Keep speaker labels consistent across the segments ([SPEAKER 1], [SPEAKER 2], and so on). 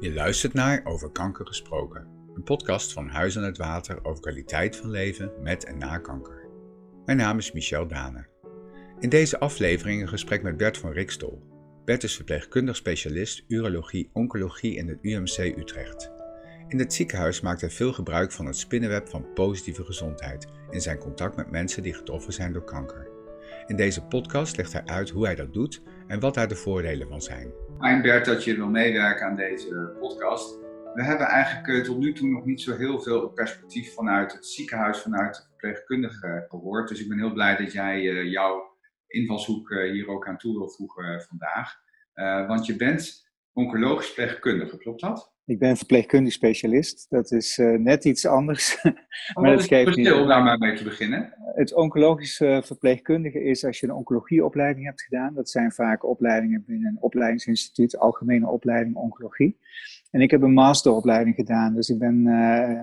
[SPEAKER 1] Je luistert naar Over Kanker Gesproken, een podcast van Huis aan het Water over kwaliteit van leven met en na kanker. Mijn naam is Michel Dane. In deze aflevering een gesprek met Bert van Rikstol. Bert is verpleegkundig specialist urologie-oncologie in het UMC Utrecht. In het ziekenhuis maakt hij veel gebruik van het spinnenweb van positieve gezondheid in zijn contact met mensen die getroffen zijn door kanker. In deze podcast legt hij uit hoe hij dat doet en wat daar de voordelen van zijn.
[SPEAKER 2] Fijn Bert dat je wil meewerken aan deze podcast. We hebben eigenlijk eh, tot nu toe nog niet zo heel veel perspectief vanuit het ziekenhuis, vanuit de verpleegkundige gehoord. Dus ik ben heel blij dat jij uh, jouw invalshoek uh, hier ook aan toe wil voegen vandaag. want je bent oncologisch verpleegkundige, klopt dat?
[SPEAKER 3] Ik ben verpleegkundig specialist. Dat is uh, net iets anders.
[SPEAKER 2] Oh, maar dat geeft niet. Om daar maar mee te beginnen.
[SPEAKER 3] Het oncologische verpleegkundige is als je een oncologieopleiding hebt gedaan. Dat zijn vaak opleidingen binnen een opleidingsinstituut, algemene opleiding oncologie. En ik heb een masteropleiding gedaan. Dus ik ben uh,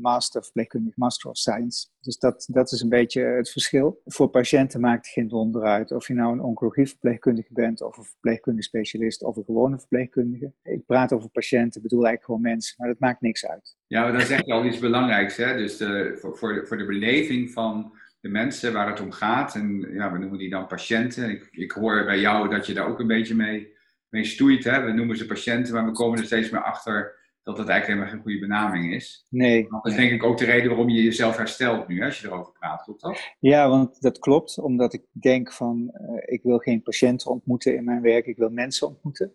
[SPEAKER 3] master verpleegkundig, master of science. Dus dat, dat is een beetje het verschil. Voor patiënten maakt het geen donder uit of je nou een oncologieverpleegkundige bent of een verpleegkundige specialist of een gewone verpleegkundige. Ik praat over patiënten, bedoel eigenlijk gewoon mensen, maar dat maakt niks uit.
[SPEAKER 2] Ja, maar dan zeg je al iets belangrijks, hè? Dus voor, voor, de, voor de beleving van de mensen waar het om gaat. En ja, we noemen die dan patiënten. Ik, ik hoor bij jou dat je daar ook een beetje mee, mee stoeit. Hè? We noemen ze patiënten, maar we komen er steeds meer achter dat het eigenlijk helemaal geen goede benaming is.
[SPEAKER 3] Nee.
[SPEAKER 2] Dat is denk ik ook de reden waarom je jezelf herstelt nu, als je erover praat, klopt dat?
[SPEAKER 3] Ja, want dat klopt, omdat ik denk van, uh, ik wil geen patiënten ontmoeten in mijn werk, ik wil mensen ontmoeten.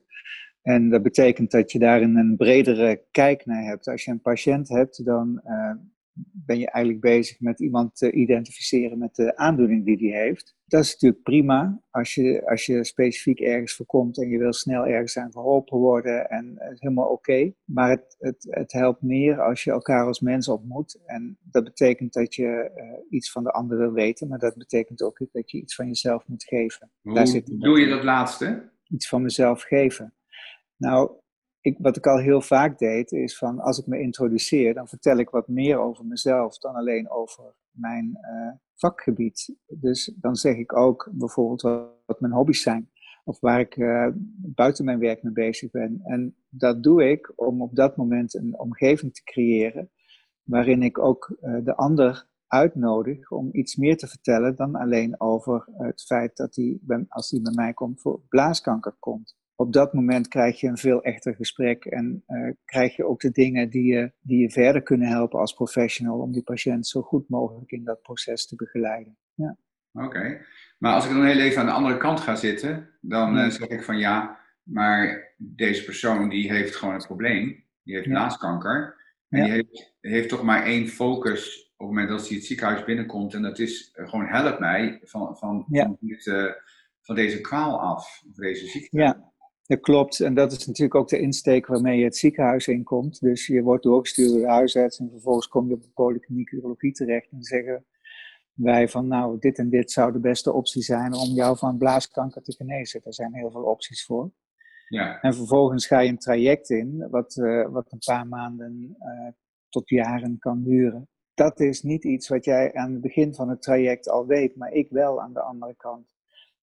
[SPEAKER 3] En dat betekent dat je daar een bredere kijk naar hebt. Als je een patiënt hebt, dan uh, ben je eigenlijk bezig met iemand te identificeren met de aandoening die die heeft. Dat is natuurlijk prima als je, als je specifiek ergens voorkomt en je wil snel ergens aan geholpen worden en het is helemaal oké. Maar het, het, het helpt meer als je elkaar als mens ontmoet. En dat betekent dat je uh, iets van de ander wil weten, maar dat betekent ook dat je iets van jezelf moet geven.
[SPEAKER 2] Hoe Daar zit doe je dat laatste?
[SPEAKER 3] Iets van mezelf geven. Nou, ik, wat ik al heel vaak deed, is van als ik me introduceer, dan vertel ik wat meer over mezelf dan alleen over mijn uh, vakgebied. Dus dan zeg ik ook bijvoorbeeld wat, mijn hobby's zijn. Of waar ik uh, buiten mijn werk mee bezig ben. En dat doe ik om op dat moment een omgeving te creëren. Waarin ik ook uh, de ander uitnodig om iets meer te vertellen dan alleen over het feit dat hij, als hij bij mij komt, voor blaaskanker komt op dat moment krijg je een veel echter gesprek en uh, krijg je ook de dingen die je, die je verder kunnen helpen als professional om die patiënt zo goed mogelijk in dat proces te begeleiden. Ja.
[SPEAKER 2] Oké, maar als ik dan heel even aan de andere kant ga zitten, dan uh, zeg ik van ja, maar deze persoon die heeft gewoon een probleem, die heeft blaaskanker en ja. die heeft, heeft toch maar één focus op het moment dat hij het ziekenhuis binnenkomt en dat is uh, gewoon help mij van, van, ja. van, dit, van deze kwaal af, of deze ziekte.
[SPEAKER 3] Ja. Dat klopt. En dat is natuurlijk ook de insteek waarmee je het ziekenhuis inkomt. Dus je wordt doorgestuurd door de huisarts en vervolgens kom je op de polykliniek urologie terecht en zeggen wij van nou, dit en dit zou de beste optie zijn om jou van blaaskanker te genezen. Er zijn heel veel opties voor.
[SPEAKER 2] Ja.
[SPEAKER 3] En vervolgens ga je een traject in, wat, uh, wat een paar maanden uh, tot jaren kan duren. Dat is niet iets wat jij aan het begin van het traject al weet, maar ik wel aan de andere kant.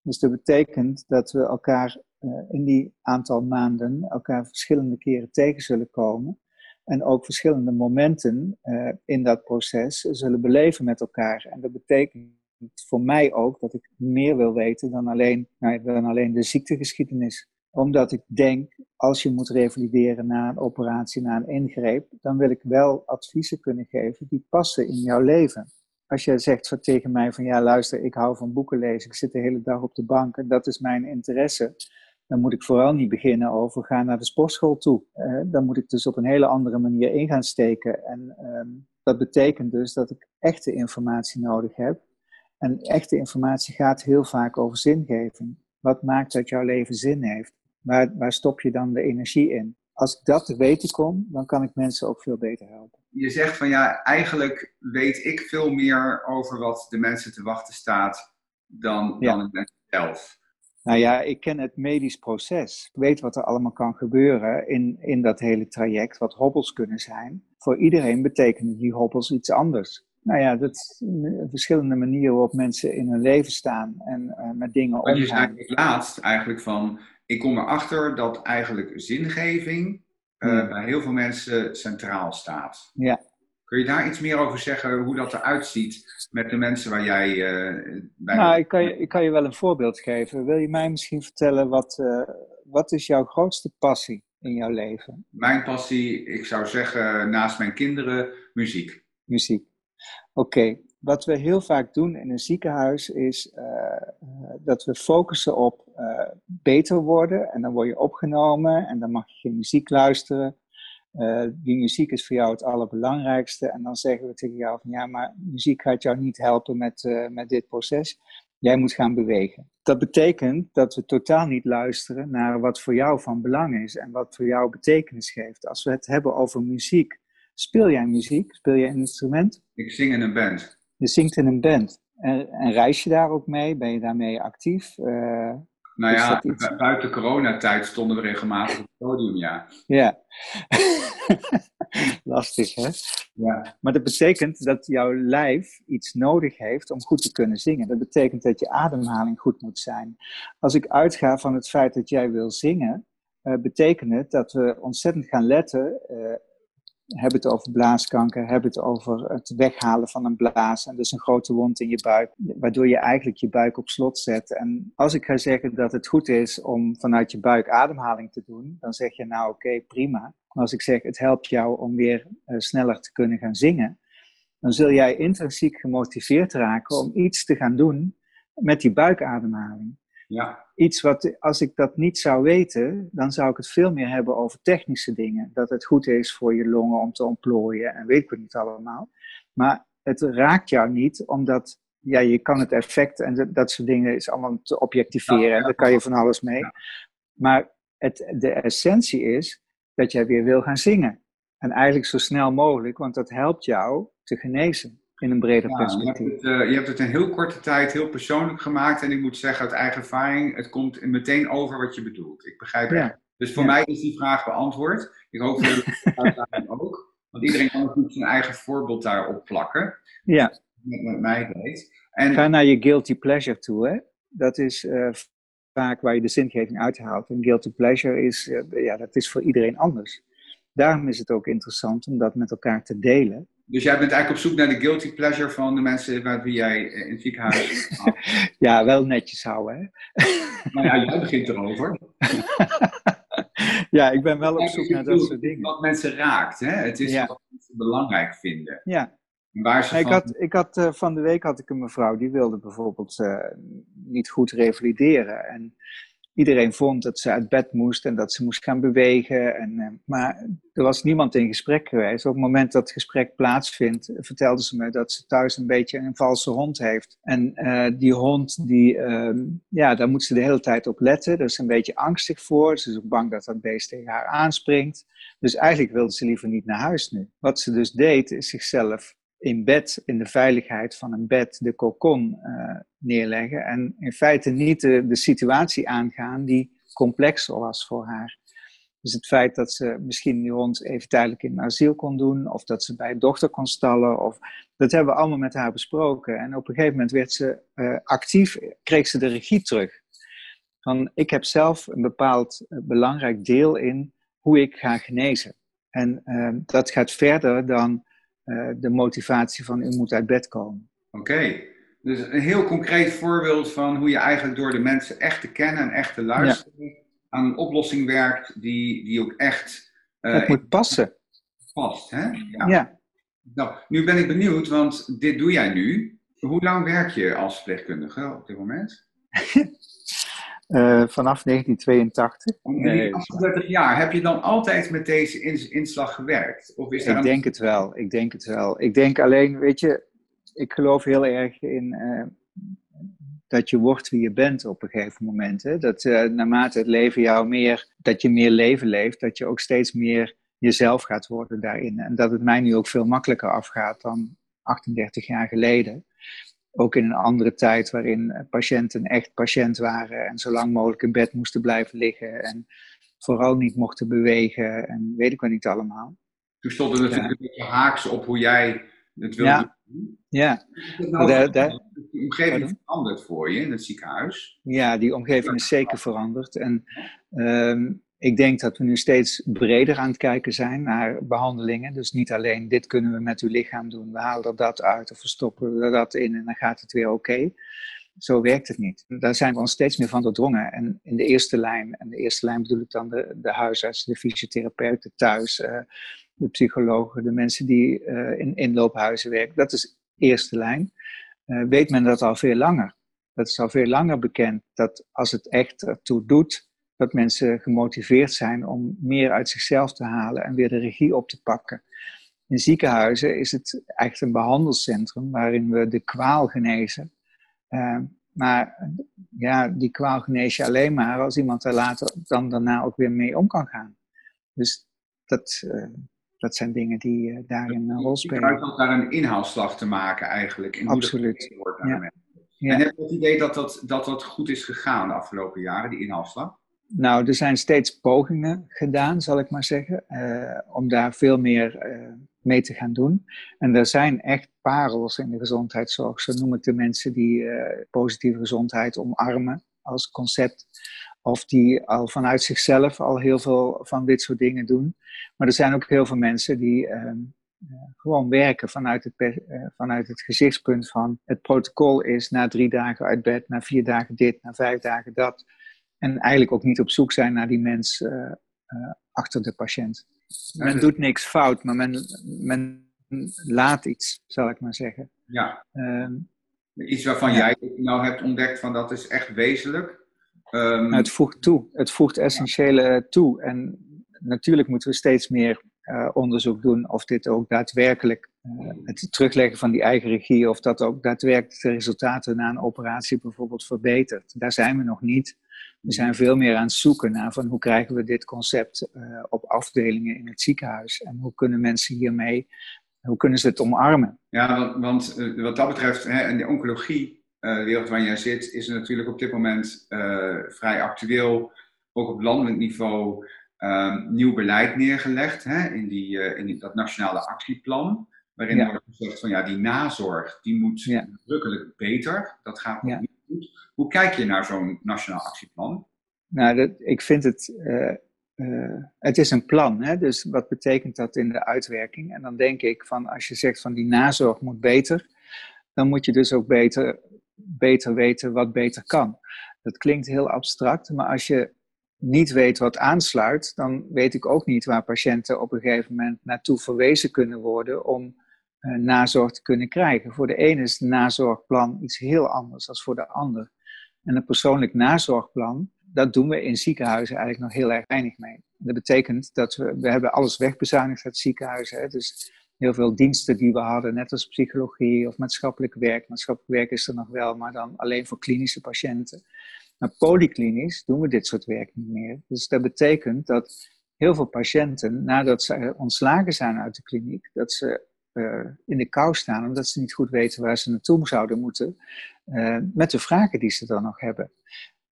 [SPEAKER 3] Dus dat betekent dat we elkaar uh, in die aantal maanden elkaar verschillende keren tegen zullen komen. En ook verschillende momenten uh, in dat proces zullen beleven met elkaar. En dat betekent voor mij ook dat ik meer wil weten dan alleen, nou, dan alleen de ziektegeschiedenis. Omdat ik denk, als je moet revalideren na een operatie, na een ingreep, dan wil ik wel adviezen kunnen geven die passen in jouw leven als jij zegt tegen mij van ja, luister, ik hou van boeken lezen, ik zit de hele dag op de bank en dat is mijn interesse, dan moet ik vooral niet beginnen over ga naar de sportschool toe. Uh, dan moet ik dus op een hele andere manier in gaan steken. En um, dat betekent dus dat ik echte informatie nodig heb. En echte informatie gaat heel vaak over zingeving. Wat maakt dat jouw leven zin heeft? Waar, waar stop je dan de energie in? Als ik dat te weten kom, dan kan ik mensen ook veel beter helpen.
[SPEAKER 2] Je zegt van ja, eigenlijk weet ik veel meer over wat de mensen te wachten staat dan, ja. dan mensen zelf.
[SPEAKER 3] Nou ja, ik ken het medisch proces. Ik weet wat er allemaal kan gebeuren in, in dat hele traject, wat hobbels kunnen zijn. Voor iedereen betekenen die hobbels iets anders. Nou ja, dat verschillende manieren waarop mensen in hun leven staan en uh, met dingen omgaan.
[SPEAKER 2] Maar je zei laatst eigenlijk van, ik kom erachter dat eigenlijk zingeving uh, bij heel veel mensen centraal staat.
[SPEAKER 3] Ja.
[SPEAKER 2] Kun je daar iets meer over zeggen, hoe dat eruit ziet met de mensen waar jij uh, bij
[SPEAKER 3] Nou, ik kan, je, ik kan je wel een voorbeeld geven. Wil je mij misschien vertellen, wat, uh, wat is jouw grootste passie in jouw leven?
[SPEAKER 2] Mijn passie, ik zou zeggen, naast mijn kinderen, muziek.
[SPEAKER 3] Muziek. Oké, wat we heel vaak doen in een ziekenhuis is uh, dat we focussen op uh, beter worden. En dan word je opgenomen en dan mag je geen muziek luisteren. Die muziek is voor jou het allerbelangrijkste. En dan zeggen we tegen jou van ja, maar muziek gaat jou niet helpen met, met dit proces. Jij moet gaan bewegen. Dat betekent dat we totaal niet luisteren naar wat voor jou van belang is en wat voor jou betekenis geeft. Als we het hebben over muziek, speel jij muziek? Speel je een instrument?
[SPEAKER 2] Ik zing in een band.
[SPEAKER 3] Je zingt in een band. En, en reis je daar ook mee? Ben je daarmee actief? Uh,
[SPEAKER 2] nou ja, iets... buiten coronatijd stonden we regelmatig op het podium, ja.
[SPEAKER 3] Ja. Lastig, hè?
[SPEAKER 2] Ja.
[SPEAKER 3] Maar dat betekent dat jouw lijf iets nodig heeft om goed te kunnen zingen. Dat betekent dat je ademhaling goed moet zijn. Als ik uitga van het feit dat jij wil zingen, uh, betekent het dat we ontzettend gaan letten uh, hebben het over blaaskanker, hebben het over het weghalen van een blaas en dus een grote wond in je buik, waardoor je eigenlijk je buik op slot zet. En als ik ga zeggen dat het goed is om vanuit je buik ademhaling te doen, dan zeg je nou oké, prima. Maar als ik zeg het helpt jou om weer uh, sneller te kunnen gaan zingen, dan zul jij intrinsiek gemotiveerd raken om iets te gaan doen met die buikademhaling.
[SPEAKER 2] Ja.
[SPEAKER 3] Iets wat, als ik dat niet zou weten, dan zou ik het veel meer hebben over technische dingen. Dat het goed is voor je longen om te ontplooien en weet ik het niet allemaal. Maar het raakt jou niet, omdat ja, je kan het effect en dat, soort dingen is allemaal te objectiveren. Ja, ja. Daar kan je van alles mee. Ja. Maar het, de essentie is dat jij weer wil gaan zingen. En eigenlijk zo snel mogelijk, want dat helpt jou te genezen in een breder ja, perspectief.
[SPEAKER 2] Je hebt, het, uh, je hebt het in heel korte tijd heel persoonlijk gemaakt. En ik moet zeggen, uit eigen ervaring, het komt meteen over wat je bedoelt. Ik begrijp het. Ja. Dus voor ja. mij is die vraag beantwoord. Ik hoop voor de ook. Want iedereen kan natuurlijk zijn eigen voorbeeld daarop plakken.
[SPEAKER 3] Ja.
[SPEAKER 2] Met, met mij deed.
[SPEAKER 3] En, Ga naar je guilty pleasure toe, hè. Dat is uh, vaak waar je de zingeving uithaalt. En guilty pleasure is, uh, ja, dat is voor iedereen anders. Daarom is het ook interessant om dat met elkaar te delen.
[SPEAKER 2] Dus jij bent eigenlijk op zoek naar de guilty pleasure van de mensen met wie jij in het ziekenhuis
[SPEAKER 3] Ja, wel netjes houden, hè?
[SPEAKER 2] Nou ja, jij begint erover.
[SPEAKER 3] ja, ik ben wel op zoek naar dat soort dingen.
[SPEAKER 2] Wat mensen raakt, hè? Het is ja. wat mensen belangrijk vinden.
[SPEAKER 3] Ja.
[SPEAKER 2] Waar ze
[SPEAKER 3] ik,
[SPEAKER 2] van...
[SPEAKER 3] had, ik had uh, van de week had ik een mevrouw die wilde bijvoorbeeld uh, niet goed revalideren. En iedereen vond dat ze uit bed moest en dat ze moest gaan bewegen. En, uh, maar er was niemand in gesprek geweest. Op het moment dat het gesprek plaatsvindt, vertelde ze me dat ze thuis een beetje een valse hond heeft. En uh, die hond, die, uh, ja, daar moet ze de hele tijd op letten. Daar is een beetje angstig voor. Ze is ook bang dat dat beest tegen haar aanspringt. Dus eigenlijk wilde ze liever niet naar huis nu. Wat ze dus deed, is zichzelf in bed, in de veiligheid van een bed, de cocon uh, neerleggen. En in feite niet de, de situatie aangaan die complexer was voor haar. Dus het feit dat ze misschien die hond even tijdelijk in asiel kon doen, of dat ze bij een dochter kon stallen, of, dat hebben we allemaal met haar besproken. En op een gegeven moment werd ze uh, actief, kreeg ze de regie terug. Van, ik heb zelf een bepaald uh, belangrijk deel in hoe ik ga genezen. En dat gaat verder dan de motivatie van u moet uit bed komen.
[SPEAKER 2] Oké, okay. dus een heel concreet voorbeeld van hoe je eigenlijk door de mensen echt te kennen en echt te luisteren ja. aan een oplossing werkt die, die ook echt...
[SPEAKER 3] Uh, het moet passen.
[SPEAKER 2] Past, hè?
[SPEAKER 3] Ja. ja.
[SPEAKER 2] Nou, nu ben ik benieuwd, want dit doe jij nu. Hoe lang werk je als verpleegkundige op dit moment?
[SPEAKER 3] Uh, vanaf 1982.
[SPEAKER 2] Nee, 38 jaar. Heb je dan altijd met deze inslag gewerkt? Of is
[SPEAKER 3] ik een... denk het wel. Ik denk het wel. Ik denk alleen, weet je, ik geloof heel erg in uh, dat je wordt wie je bent op een gegeven moment. Hè? Dat uh, naarmate het leven jou meer, dat je meer leven leeft, dat je ook steeds meer jezelf gaat worden daarin. En dat het mij nu ook veel makkelijker afgaat dan 38 jaar geleden ook in een andere tijd waarin patiënten echt patiënt waren en zo lang mogelijk in bed moesten blijven liggen en vooral niet mochten bewegen en weet ik wel niet allemaal.
[SPEAKER 2] Toen stond er natuurlijk ja. een beetje haaks op hoe jij het wilde
[SPEAKER 3] ja.
[SPEAKER 2] doen.
[SPEAKER 3] Ja.
[SPEAKER 2] Nou, de, de, de omgeving veranderd voor je in het ziekenhuis?
[SPEAKER 3] Ja, die omgeving is zeker veranderd. En um, ik denk dat we nu steeds breder aan het kijken zijn naar behandelingen. Dus niet alleen dit kunnen we met uw lichaam doen, we halen er dat uit of we stoppen er dat in en dan gaat het weer oké. Zo werkt het niet. Daar zijn we ons steeds meer van doordrongen. En in de eerste lijn, en de eerste lijn bedoel ik dan de, de huisarts, de fysiotherapeuten thuis, uh, de psychologen, de mensen die uh, in inloophuizen werken. Dat is eerste lijn. Uh, weet men dat al veel langer. Dat is al veel langer bekend dat als het echt ertoe doet, dat mensen gemotiveerd zijn om meer uit zichzelf te halen en weer de regie op te pakken. In ziekenhuizen is het echt een behandelcentrum waarin we de kwaal genezen. Uh, maar ja, die kwaal genees je alleen maar als iemand er later dan daarna ook weer mee om kan gaan. Dus dat, uh, dat zijn dingen die uh, daarin een rol spelen.
[SPEAKER 2] Je ook daar een inhaalslag te maken eigenlijk. In
[SPEAKER 3] Absoluut.
[SPEAKER 2] Wordt ja. Ja. En heb je het idee dat dat, dat dat goed is gegaan de afgelopen jaren, die inhaalslag?
[SPEAKER 3] Nou, er zijn steeds pogingen gedaan, zal ik maar zeggen, uh, om daar veel meer uh, mee te gaan doen. En er zijn echt parels in de gezondheidszorg. Zo noem ik de mensen die uh, positieve gezondheid omarmen als concept. Of die al vanuit zichzelf al heel veel van dit soort dingen doen. Maar er zijn ook heel veel mensen die ehm, gewoon werken vanuit het, vanuit het gezichtspunt van het protocol is na drie dagen uit bed, na vier dagen dit, na vijf dagen dat. En eigenlijk ook niet op zoek zijn naar die mens uh, uh, achter de patiënt. Men doet niks fout, maar men, men laat iets, zal ik maar zeggen.
[SPEAKER 2] Ja. Uh, iets waarvan ja. jij nou hebt ontdekt van dat is echt wezenlijk.
[SPEAKER 3] Um... het voegt toe. Het voegt essentiële toe. En natuurlijk moeten we steeds meer uh, onderzoek doen of dit ook daadwerkelijk, uh, het terugleggen van die eigen regie, of dat ook daadwerkelijk de resultaten na een operatie bijvoorbeeld verbetert. Daar zijn we nog niet. We zijn veel meer aan het zoeken naar van hoe krijgen we dit concept uh, op afdelingen in het ziekenhuis en hoe kunnen mensen hiermee, hoe kunnen ze het omarmen?
[SPEAKER 2] Ja, want, want uh, wat dat betreft, hè, in de oncologie, uh, de wereld waar jij zit, is er natuurlijk op dit moment vrij actueel, ook op landelijk niveau, ehm, nieuw beleid neergelegd hè, in, die, in die, dat nationale actieplan. Waarin ja. wordt gezegd van ja, die nazorg, die moet ja. beter. Dat gaat ja. Hoe kijk je naar zo'n nationaal actieplan?
[SPEAKER 3] Nou, dat, ik vind het. Uh, uh, het is een plan, hè? dus wat betekent dat in de uitwerking? En dan denk ik van als je zegt van die nazorg moet beter, dan moet je dus ook beter, beter weten wat beter kan. Dat klinkt heel abstract, maar als je niet weet wat aansluit, dan weet ik ook niet waar patiënten op een gegeven moment naartoe verwezen kunnen worden om nazorg te kunnen krijgen. Voor de ene is nazorgplan iets heel anders dan voor de ander. En een persoonlijk nazorgplan, dat doen we in ziekenhuizen eigenlijk nog heel erg weinig mee. Dat betekent dat we, we hebben alles wegbezuinigd uit ziekenhuizen. Hè? Dus heel veel diensten die we hadden, net als psychologie of maatschappelijk werk. Maatschappelijk werk is er nog wel, maar dan alleen voor klinische patiënten. Maar polyklinisch doen we dit soort werk niet meer. Dus dat betekent dat heel veel patiënten, nadat ze ontslagen zijn uit de kliniek, dat ze uh, in de kou staan omdat ze niet goed weten waar ze naartoe zouden moeten, uh, met de vragen die ze dan nog hebben.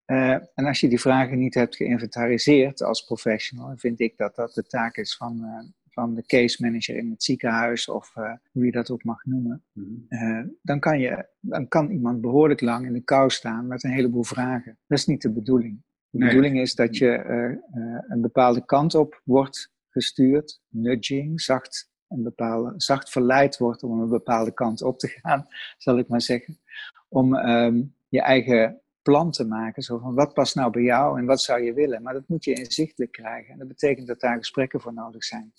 [SPEAKER 3] Uh, en als je die vragen niet hebt geïnventariseerd als professional, vind ik dat dat de taak is van, van de case manager in het ziekenhuis of hoe je dat ook mag noemen. Mm-hmm. dan, kan je, dan kan iemand behoorlijk lang in de kou staan met een heleboel vragen. Dat is niet de bedoeling. De nee. bedoeling is dat je een bepaalde kant op wordt gestuurd, nudging, zacht een bepaalde, zacht verleid wordt om een bepaalde kant op te gaan, zal ik maar zeggen. Om um, je eigen plan te maken. Zo van wat past nou bij jou en wat zou je willen? Maar dat moet je inzichtelijk krijgen. En dat betekent dat daar gesprekken voor nodig zijn.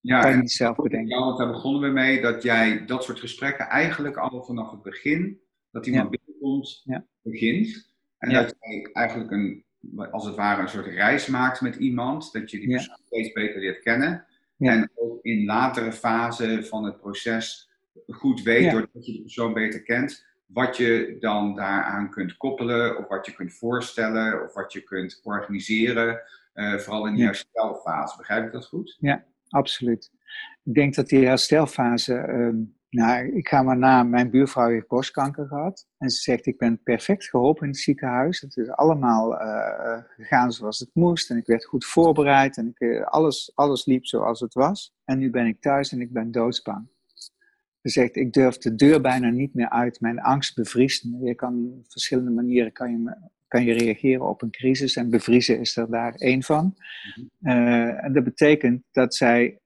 [SPEAKER 3] Ja, kan je niet zelf bedenken.
[SPEAKER 2] Ja, daar begonnen we mee dat jij dat soort gesprekken eigenlijk al vanaf het begin, dat iemand ja. binnenkomt, ja. begint. En ja. dat je eigenlijk een, als het ware een soort reis maakt met iemand, dat je die persoon steeds beter leert kennen. Ja. En ook in latere fase van het proces goed weet, ja. doordat je de persoon beter kent, wat je dan daaraan kunt koppelen, of wat je kunt voorstellen, of wat je kunt organiseren. Uh, vooral in die ja. herstelfase. Begrijp ik dat goed?
[SPEAKER 3] Ja, absoluut. Ik denk dat die herstelfase. Um, nou, ik ga maar na. Mijn buurvrouw heeft borstkanker gehad. En ze zegt: Ik ben perfect geholpen in het ziekenhuis. Het is allemaal uh, gegaan zoals het moest. En ik werd goed voorbereid. En ik, uh, alles, alles liep zoals het was. En nu ben ik thuis en ik ben doodsbang. Ze zegt: Ik durf de deur bijna niet meer uit. Mijn angst bevriest me. Je kan op verschillende manieren kan je kan je reageren op een crisis en bevriezen is er daar één van. Uh, en dat betekent dat zij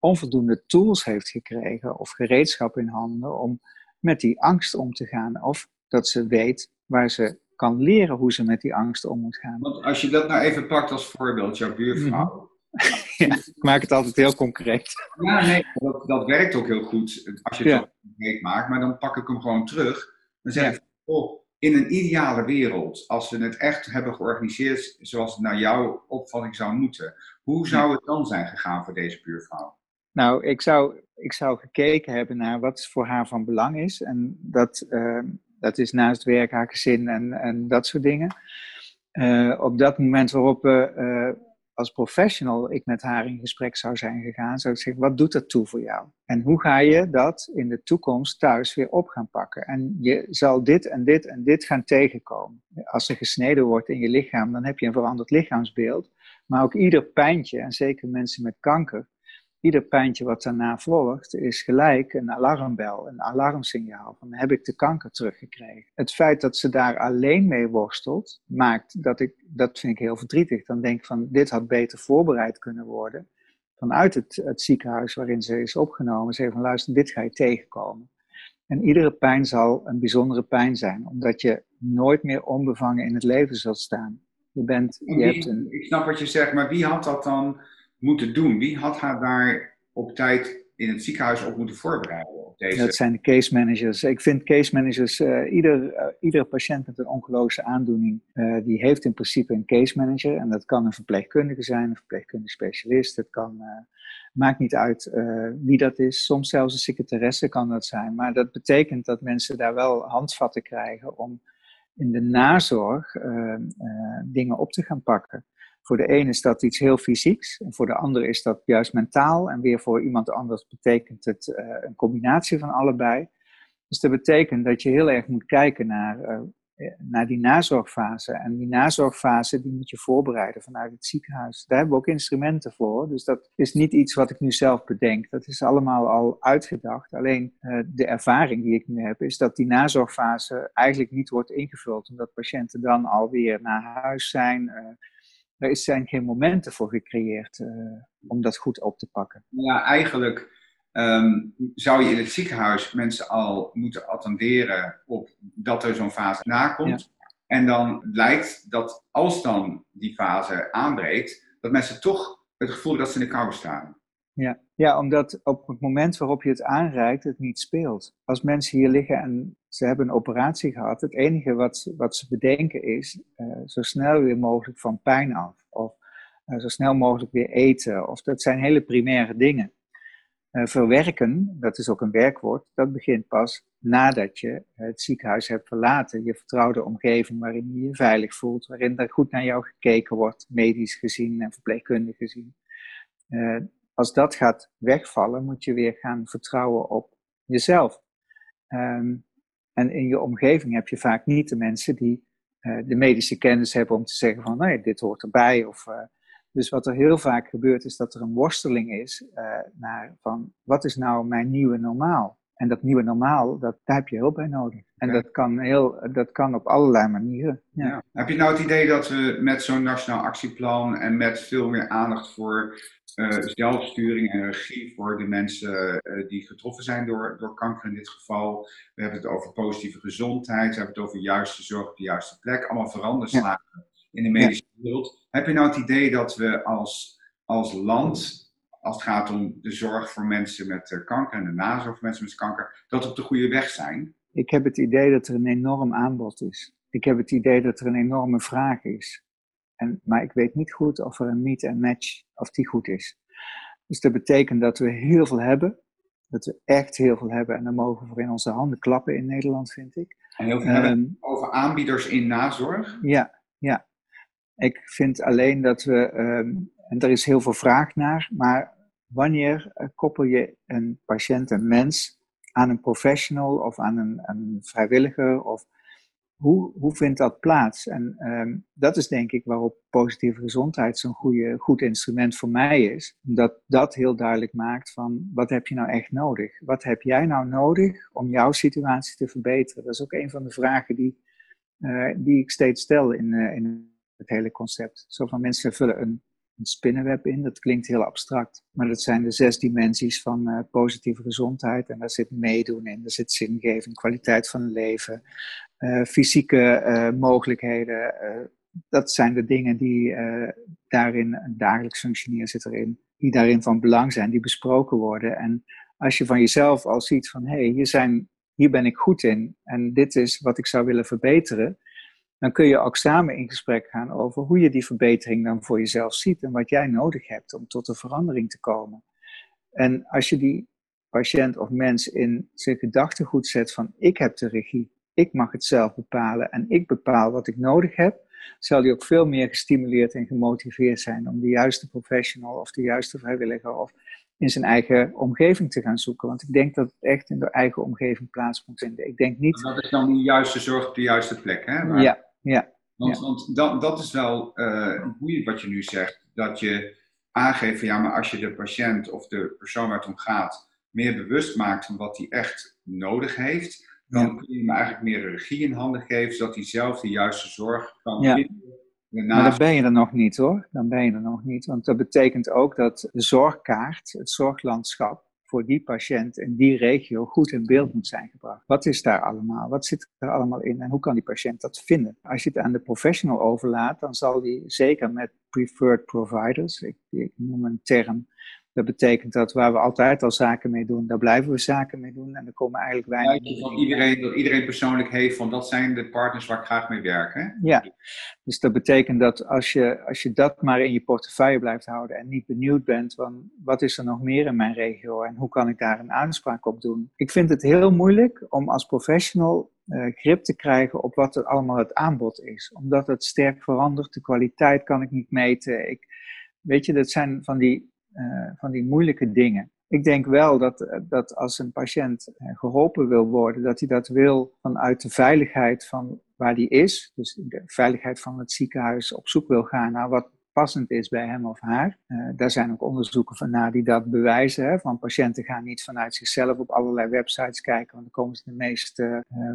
[SPEAKER 3] onvoldoende tools heeft gekregen of gereedschap in handen om met die angst om te gaan. Of dat ze weet waar ze kan leren hoe ze met die angst om moet gaan.
[SPEAKER 2] Want als je dat nou even pakt als voorbeeld, jouw buurvrouw.
[SPEAKER 3] ja, ik maak het altijd heel concreet.
[SPEAKER 2] Ja, nee, dat, dat werkt ook heel goed als je het ja. concreet maakt. Maar dan pak ik hem gewoon terug. Dan zeg ik, oh, in een ideale wereld, als we het echt hebben georganiseerd zoals het naar jouw opvatting zou moeten, hoe zou het dan zijn gegaan voor deze buurvrouw?
[SPEAKER 3] Nou, ik zou, ik zou gekeken hebben naar wat voor haar van belang is. En dat, uh, dat is naast werk, haar gezin en, en dat soort dingen. Uh, op dat moment waarop we uh, als professional ik met haar in gesprek zou zijn gegaan, zou ik zeggen, wat doet dat toe voor jou? En hoe ga je dat in de toekomst thuis weer op gaan pakken? En je zal dit en dit en dit gaan tegenkomen. Als er gesneden wordt in je lichaam, dan heb je een veranderd lichaamsbeeld. Maar ook ieder pijntje, en zeker mensen met kanker, ieder pijntje wat daarna volgt, is gelijk een alarmbel, een alarmsignaal van heb ik de kanker teruggekregen. Het feit dat ze daar alleen mee worstelt, maakt dat ik, dat vind ik heel verdrietig. Dan denk ik van dit had beter voorbereid kunnen worden vanuit het, het ziekenhuis waarin ze is opgenomen. Ze van luister, dit ga je tegenkomen. En iedere pijn zal een bijzondere pijn zijn, omdat je nooit meer onbevangen in het leven zult staan. Je bent, je hebt een...
[SPEAKER 2] Ik snap wat je zegt, maar wie had dat dan moeten doen? Wie had haar daar op tijd in het ziekenhuis op moeten voorbereiden? Deze...
[SPEAKER 3] Dat zijn de case managers. Ik vind case managers, uh, ieder, iedere patiënt met een oncologische aandoening, uh, die heeft in principe een case manager. En dat kan een verpleegkundige zijn, een verpleegkundige specialist. Het kan, maakt niet uit wie dat is. Soms zelfs een secretaresse kan dat zijn. Maar dat betekent dat mensen daar wel handvatten krijgen om in de nazorg dingen op te gaan pakken. Voor de ene is dat iets heel fysieks, en voor de andere is dat juist mentaal. En weer voor iemand anders betekent het uh, een combinatie van allebei. Dus dat betekent dat je heel erg moet kijken naar, uh, naar die nazorgfase. En die nazorgfase die moet je voorbereiden vanuit het ziekenhuis. Daar hebben we ook instrumenten voor. Dus dat is niet iets wat ik nu zelf bedenk. Dat is allemaal al uitgedacht. Alleen de ervaring die ik nu heb, is dat die nazorgfase eigenlijk niet wordt ingevuld. Omdat patiënten dan alweer naar huis zijn er zijn geen momenten voor gecreëerd uh, om dat goed op te pakken.
[SPEAKER 2] Ja, eigenlijk um, zou je in het ziekenhuis mensen al moeten attenderen op dat er zo'n fase nakomt. Ja. En dan blijkt dat als dan die fase aanbreekt, dat mensen toch het gevoel hebben dat ze in de kou staan.
[SPEAKER 3] Ja. ja, omdat op het moment waarop je het aanreikt, het niet speelt. Als mensen hier liggen en ze hebben een operatie gehad, het enige wat, wat ze bedenken is uh, zo snel weer mogelijk van pijn af. Of uh, zo snel mogelijk weer eten. Of dat zijn hele primaire dingen. Uh, verwerken, dat is ook een werkwoord, dat begint pas nadat je het ziekenhuis hebt verlaten. Je vertrouwde omgeving waarin je je veilig voelt, waarin er goed naar jou gekeken wordt, medisch gezien en verpleegkundig gezien als dat gaat wegvallen, moet je weer gaan vertrouwen op jezelf. Um, en in je omgeving heb je vaak niet de mensen die uh, de medische kennis hebben om te zeggen van, nee, dit hoort erbij. Of, uh, dus wat er heel vaak gebeurt is dat er een worsteling is uh, naar van, wat is nou mijn nieuwe normaal? En dat nieuwe normaal, dat, daar heb je hulp bij nodig. En ja. dat, kan heel, dat kan op allerlei manieren. Ja. Ja.
[SPEAKER 2] Heb je nou het idee dat we met zo'n nationaal actieplan en met veel meer aandacht voor uh, zelfsturing en regie voor de mensen uh, die getroffen zijn door, door kanker in dit geval. We hebben het over positieve gezondheid, we hebben het over juiste zorg op de juiste plek. Allemaal veranderslagen ja. in de medische wereld. Heb je nou het idee dat we als, als land, als het gaat om de zorg voor mensen met uh, kanker en de nazorg voor mensen met kanker, dat we op de goede weg zijn?
[SPEAKER 3] Ik heb het idee dat er een enorm aanbod is. Ik heb het idee dat er een enorme vraag is. En, maar ik weet niet goed of er een meet en match, of die goed is. Dus dat betekent dat we heel veel hebben. Dat we echt heel veel hebben. En dan mogen we in onze handen klappen in Nederland, vind ik.
[SPEAKER 2] En heel veel um, hebben over aanbieders in nazorg?
[SPEAKER 3] Ja, ja. Ik vind alleen dat we, um, en er is heel veel vraag naar, maar wanneer uh, koppel je een patiënt, een mens, aan een professional of aan een, een vrijwilliger of hoe, hoe vindt dat plaats? En um, dat is denk ik waarop positieve gezondheid zo'n goed instrument voor mij is. Dat dat heel duidelijk maakt van wat heb je nou echt nodig? Wat heb jij nou nodig om jouw situatie te verbeteren? Dat is ook een van de vragen die die ik steeds stel in, in het hele concept. Zo van mensen vullen een, een spinnenweb in. Dat klinkt heel abstract, maar dat zijn de zes dimensies van positieve gezondheid. En daar zit meedoen in, daar zit zingeving, kwaliteit van leven, fysieke mogelijkheden. dat zijn de dingen die daarin dagelijks functioneren zit erin die daarin van belang zijn, die besproken worden. En als je van jezelf al ziet van hé, hey, hier, hier ben ik goed in en dit is wat ik zou willen verbeteren, dan kun je ook samen in gesprek gaan over hoe je die verbetering dan voor jezelf ziet en wat jij nodig hebt om tot een verandering te komen. En als je die patiënt of mens in zijn gedachtegoed zet van ik heb de regie, ik mag het zelf bepalen en ik bepaal wat ik nodig heb, zal hij ook veel meer gestimuleerd en gemotiveerd zijn om de juiste professional of de juiste vrijwilliger of in zijn eigen omgeving te gaan zoeken. Want ik denk dat het echt in de eigen omgeving plaats moet vinden. Ik denk niet...
[SPEAKER 2] Dat is dan de juiste zorg op de juiste plek, hè?
[SPEAKER 3] Ja, ja.
[SPEAKER 2] Want, want dat, dat is wel uh, boeiend wat je nu zegt. Dat je aangeeft van ja, maar als je de patiënt of de persoon waar het om gaat meer bewust maakt van wat hij echt nodig heeft, dan kun je hem eigenlijk meer regie in handen geven, zodat hij zelf de juiste zorg kan
[SPEAKER 3] ja. vinden. Maar dan ben je er nog niet hoor. Dan ben je er nog niet. Want dat betekent ook dat de zorgkaart, het zorglandschap, voor die patiënt in die regio goed in beeld moet zijn gebracht. Wat is daar allemaal? Wat zit er allemaal in? En hoe kan die patiënt dat vinden? Als je het aan de professional overlaat, dan zal die zeker met preferred providers, ik, ik noem een term dat betekent dat waar we altijd al zaken mee doen, daar blijven we zaken mee doen. En er komen eigenlijk weinig.
[SPEAKER 2] Ja, van iedereen, dat iedereen persoonlijk heeft van dat zijn de partners waar ik graag mee werk. Hè?
[SPEAKER 3] Ja, dus dat betekent dat als je, als je dat maar in je portefeuille blijft houden en niet benieuwd bent van wat is er nog meer in mijn regio en hoe kan ik daar een aanspraak op doen. Ik vind het heel moeilijk om als professional uh, grip te krijgen op wat er allemaal het aanbod is. Omdat het sterk verandert, de kwaliteit kan ik niet meten. Ik, weet je, dat zijn van die uh, van die moeilijke dingen. Ik denk wel dat, eh, dat als een patiënt eh, geholpen wil worden, dat hij dat wil vanuit de veiligheid van waar hij is. Dus de veiligheid van het ziekenhuis op zoek wil gaan naar wat passend is bij hem of haar. Daar zijn ook onderzoeken van na die dat bewijzen. Hè, van patiënten gaan niet vanuit zichzelf op allerlei websites kijken, want dan komen ze de meest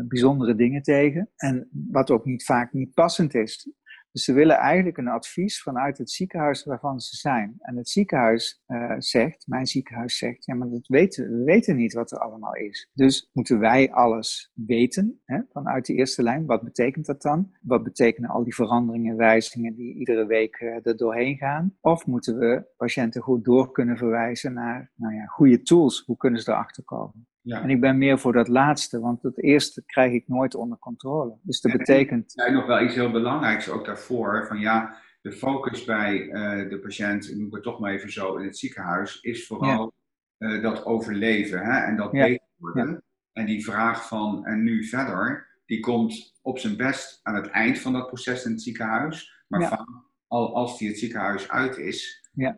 [SPEAKER 3] bijzondere dingen tegen. En wat ook niet vaak niet passend is. Dus ze willen eigenlijk een advies vanuit het ziekenhuis waarvan ze zijn. En het ziekenhuis uh, zegt, mijn ziekenhuis zegt, ja, maar dat weten, we weten niet wat er allemaal is. Dus moeten wij alles weten hè, vanuit de eerste lijn? Wat betekent dat dan? Wat betekenen al die veranderingen en wijzigingen die iedere week uh, er doorheen gaan? Of moeten we patiënten goed door kunnen verwijzen naar nou ja, goede tools? Hoe kunnen ze erachter komen? Ja. En ik ben meer voor dat laatste, want het eerste krijg ik nooit onder controle. Dus dat betekent.
[SPEAKER 2] Er nog wel iets heel belangrijks ook daarvoor: van ja, de focus bij uh, de patiënt, noem ik het toch maar even zo, in het ziekenhuis, is vooral ja. uh, dat overleven hè, en dat ja. beter worden. En die vraag van en nu verder, die komt op zijn best aan het eind van dat proces in het ziekenhuis. Maar van, al, als die het ziekenhuis uit is, en,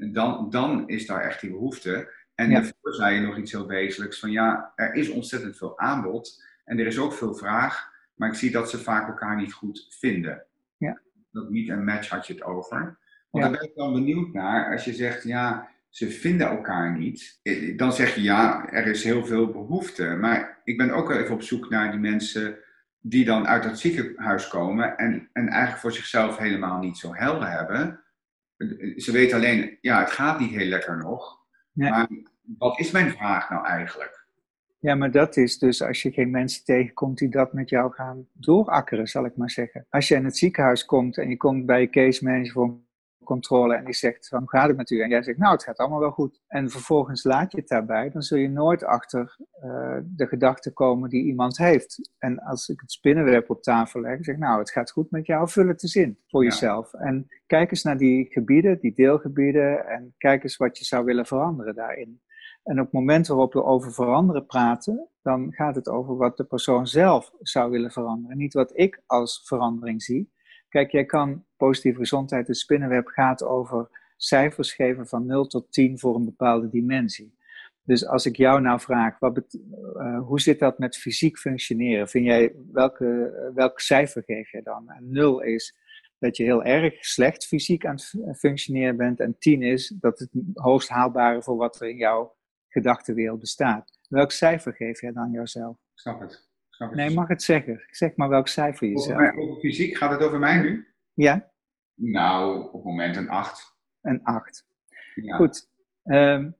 [SPEAKER 2] en dan, dan is daar echt die behoefte. En ja. daarvoor zei je nog iets heel wezenlijks van ja, er is ontzettend veel aanbod en er is ook veel vraag, maar ik zie dat ze vaak elkaar niet goed vinden.
[SPEAKER 3] Ja.
[SPEAKER 2] Dat niet een match had je het over. Want ja. daar ben ik dan benieuwd naar, als je zegt ja, ze vinden elkaar niet, eh, dan zeg je ja, er is heel veel behoefte. Maar ik ben ook wel even op zoek naar die mensen die dan uit het ziekenhuis komen en, en eigenlijk voor zichzelf helemaal niet zo helder hebben. Ze weten alleen, ja, het gaat niet heel lekker nog. Ja. Maar wat is mijn vraag nou eigenlijk?
[SPEAKER 3] Ja, maar dat is dus als je geen mensen tegenkomt die dat met jou gaan doorakkeren, zal ik maar zeggen. Als je in het ziekenhuis komt en je komt bij je case manager voor controle en die zegt hoe gaat het met u? En jij zegt, nou, het gaat allemaal wel goed. En vervolgens laat je het daarbij, dan zul je nooit achter uh, de gedachten komen die iemand heeft. En als ik het spinnenweb op tafel leg, zeg nou, het gaat goed met jou, vul het eens in voor ja. jezelf. En kijk eens naar die gebieden, die deelgebieden, en kijk eens wat je zou willen veranderen daarin. En op het moment waarop we over veranderen praten, dan gaat het over wat de persoon zelf zou willen veranderen. Niet wat ik als verandering zie. Kijk, jij kan positieve gezondheid, het spinnenweb gaat over cijfers geven van 0 tot 10 voor een bepaalde dimensie. Dus als ik jou nou vraag, wat uh, hoe zit dat met fysiek functioneren? Vind jij, welke, welk cijfer geef je dan? En 0 is dat je heel erg slecht fysiek aan het functioneren bent. En 10 is dat het hoogst haalbare voor wat er in jouw gedachtenwereld bestaat. Welk cijfer geef jij dan jouzelf?
[SPEAKER 2] Snap het.
[SPEAKER 3] Nee, mag het zeggen. Zeg maar welk cijfer je
[SPEAKER 2] over,
[SPEAKER 3] zegt.
[SPEAKER 2] over fysiek, gaat het over mij nu?
[SPEAKER 3] Ja,
[SPEAKER 2] Nou, op het moment een 8.
[SPEAKER 3] een 8.
[SPEAKER 2] Ja.
[SPEAKER 3] Goed. Ehm,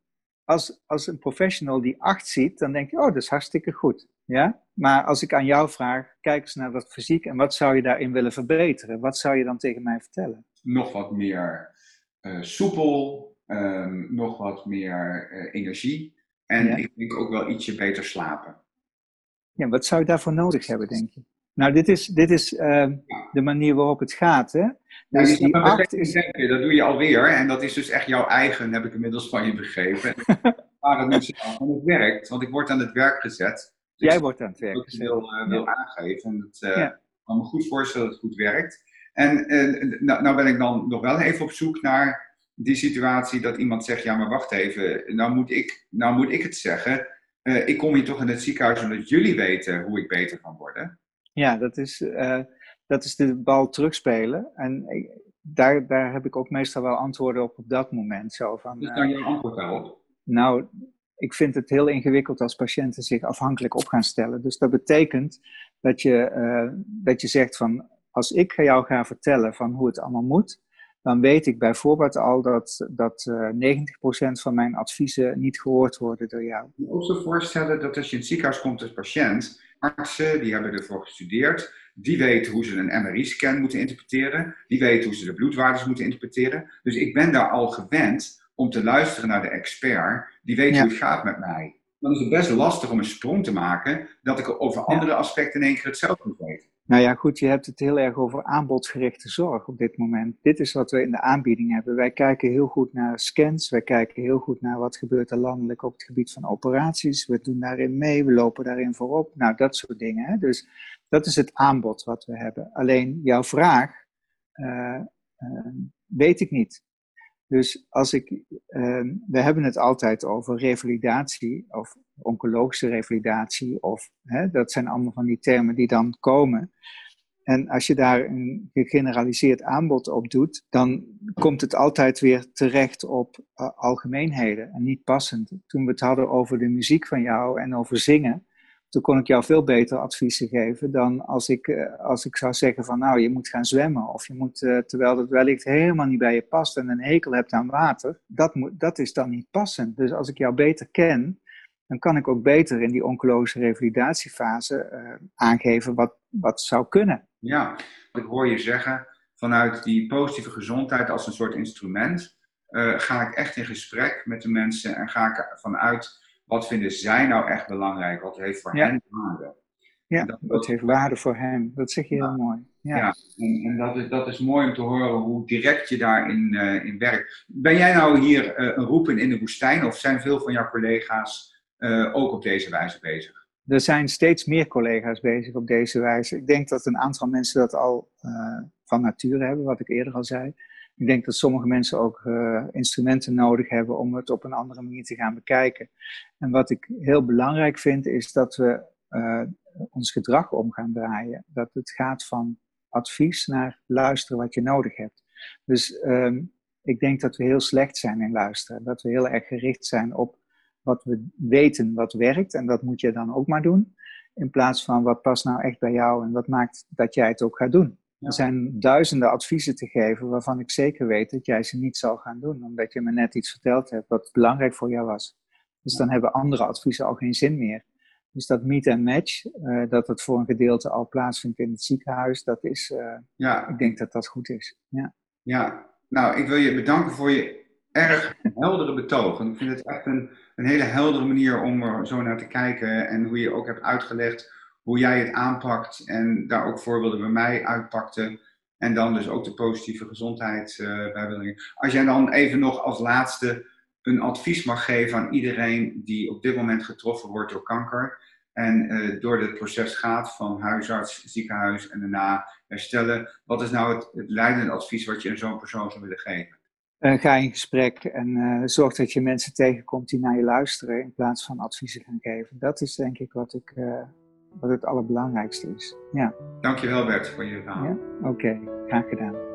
[SPEAKER 3] als, als een professional die 8 ziet, dan denk je, oh, dat is hartstikke goed. Ja? Maar als ik aan jou vraag, kijk eens naar dat fysiek en wat zou je daarin willen verbeteren? Wat zou je dan tegen mij vertellen?
[SPEAKER 2] Nog wat meer eh, soepel, ehm, nog wat meer eh, energie. En
[SPEAKER 3] Ja.
[SPEAKER 2] ik denk ook wel ietsje beter slapen.
[SPEAKER 3] Ja, wat zou je daarvoor nodig hebben, denk je? Nou, dit is, dit is ehm, de manier waarop het gaat, hè?
[SPEAKER 2] Nou,
[SPEAKER 3] Dus
[SPEAKER 2] die
[SPEAKER 3] die
[SPEAKER 2] maar
[SPEAKER 3] 8
[SPEAKER 2] is...
[SPEAKER 3] is...
[SPEAKER 2] Dat doe je alweer. En dat is dus echt jouw eigen, heb ik inmiddels van je begrepen. Maar het werkt, want ik word aan het werk gezet. Dus
[SPEAKER 3] Jij wordt aan het werk
[SPEAKER 2] dat ik
[SPEAKER 3] gezet.
[SPEAKER 2] wil, eh, wil aangeven. En dat, eh,
[SPEAKER 3] Ja.
[SPEAKER 2] ik kan me goed voorstellen dat het goed werkt. En eh, nou, nou ben ik dan nog wel even op zoek naar die situatie dat iemand zegt, ja maar wacht even, nou moet ik, nou moet ik het zeggen. Eh, ik kom hier toch in het ziekenhuis omdat jullie weten hoe ik beter kan worden.
[SPEAKER 3] Ja, dat is, eh, dat is de bal terugspelen. En ik- daar, daar heb ik ook meestal wel antwoorden op op dat moment. Zo van,
[SPEAKER 2] Dus
[SPEAKER 3] eh,
[SPEAKER 2] dan jouw antwoord daarop.
[SPEAKER 3] Nou, ik vind het heel ingewikkeld als patiënten zich afhankelijk op gaan stellen. Dus dat betekent dat je, dat je zegt van, als ik jou ga vertellen van hoe het allemaal moet, dan weet ik bijvoorbeeld al dat, dat eh 90% van mijn adviezen niet gehoord worden door jou.
[SPEAKER 2] Ik kan me ook zo voorstellen dat als je in het ziekenhuis komt als patiënt, artsen die hebben ervoor gestudeerd, die weten hoe ze een MRI-scan moeten interpreteren, die weten hoe ze de bloedwaardes moeten interpreteren. Dus ik ben daar al gewend om te luisteren naar de expert, die weet
[SPEAKER 3] Ja.
[SPEAKER 2] hoe het gaat met mij. Dan is het best lastig om een sprong te maken dat ik over andere aspecten in één keer hetzelfde moet weten.
[SPEAKER 3] Nou ja, goed, je hebt het heel erg over aanbodgerichte zorg op dit moment. Dit is wat we in de aanbieding hebben. Wij kijken heel goed naar scans, wij kijken heel goed naar wat gebeurt er landelijk op het gebied van operaties. We doen daarin mee, we lopen daarin voorop. Nou, dat soort dingen. Hè? Dus dat is het aanbod wat we hebben. Alleen jouw vraag eh, eh, weet ik niet. Dus als ik, eh, we hebben het altijd over revalidatie of oncologische revalidatie of hè, dat zijn allemaal van die termen die dan komen. En als je daar een gegeneraliseerd aanbod op doet, dan komt het altijd weer terecht op uh, algemeenheden en niet passend. Toen we het hadden over de muziek van jou en over zingen, toen kon ik jou veel beter adviezen geven dan als ik, uh, als ik zou zeggen van nou, je moet gaan zwemmen of je moet, uh, terwijl dat wellicht helemaal niet bij je past en een hekel hebt aan water, dat, moet, dat is dan niet passend. Dus als ik jou beter ken, dan kan ik ook beter in die oncologische revalidatiefase uh, aangeven wat, wat zou kunnen.
[SPEAKER 2] Ja, ik hoor je zeggen, vanuit die positieve gezondheid als een soort instrument, uh, ga ik echt in gesprek met de mensen en ga ik vanuit wat vinden zij nou echt belangrijk, wat heeft voor
[SPEAKER 3] ja.
[SPEAKER 2] hen waarde.
[SPEAKER 3] Ja, dat, wat heeft waarde voor hen, dat zeg je ja. heel mooi. Ja,
[SPEAKER 2] ja en, en dat, is, dat is mooi om te horen hoe direct je daarin uh, in werkt. Ben jij nou hier een roepen in de woestijn of zijn veel van jouw collega's ook op deze wijze bezig?
[SPEAKER 3] er zijn steeds meer collega's bezig op deze wijze. Ik denk dat een aantal mensen dat al uh, van nature hebben, wat ik eerder al zei. Ik denk dat sommige mensen ook uh, instrumenten nodig hebben om het op een andere manier te gaan bekijken. En wat ik heel belangrijk vind, is dat we ons gedrag om gaan draaien. Dat het gaat van advies naar luisteren wat je nodig hebt. Dus um, ik denk dat we heel slecht zijn in luisteren. Dat we heel erg gericht zijn op wat we weten wat werkt en dat moet je dan ook maar doen. In plaats van wat past nou echt bij jou en wat maakt dat jij het ook gaat doen. Ja. Er zijn duizenden adviezen te geven waarvan ik zeker weet dat jij ze niet zal gaan doen, omdat je me net iets verteld hebt wat belangrijk voor jou was. Dus dan hebben andere adviezen al geen zin meer. Dus dat meet en match, uh, dat het voor een gedeelte al plaatsvindt in het ziekenhuis, dat is, uh, ja. ik denk dat dat goed is. Ja.
[SPEAKER 2] ja, nou, ik wil je bedanken voor je erg heldere betoog. En ik vind het echt een, een hele heldere manier om er zo naar te kijken. En hoe je ook hebt uitgelegd hoe jij het aanpakt. En daar ook voorbeelden bij mij uitpakte. En dan dus ook de positieve gezondheid uh, Als jij dan even nog als laatste een advies mag geven aan iedereen die op dit moment getroffen wordt door kanker. En uh, door dit proces gaat van huisarts, ziekenhuis en daarna herstellen. Wat is nou het, het leidende advies wat je aan zo'n persoon zou willen geven?
[SPEAKER 3] Uh, ga in gesprek en uh, zorg dat je mensen tegenkomt die naar je luisteren in plaats van adviezen gaan geven. Dat is denk ik wat, ik, uh, wat het allerbelangrijkste is. Ja.
[SPEAKER 2] Dankjewel Bert voor je verhaal.
[SPEAKER 3] Ja? Oké, okay. graag gedaan.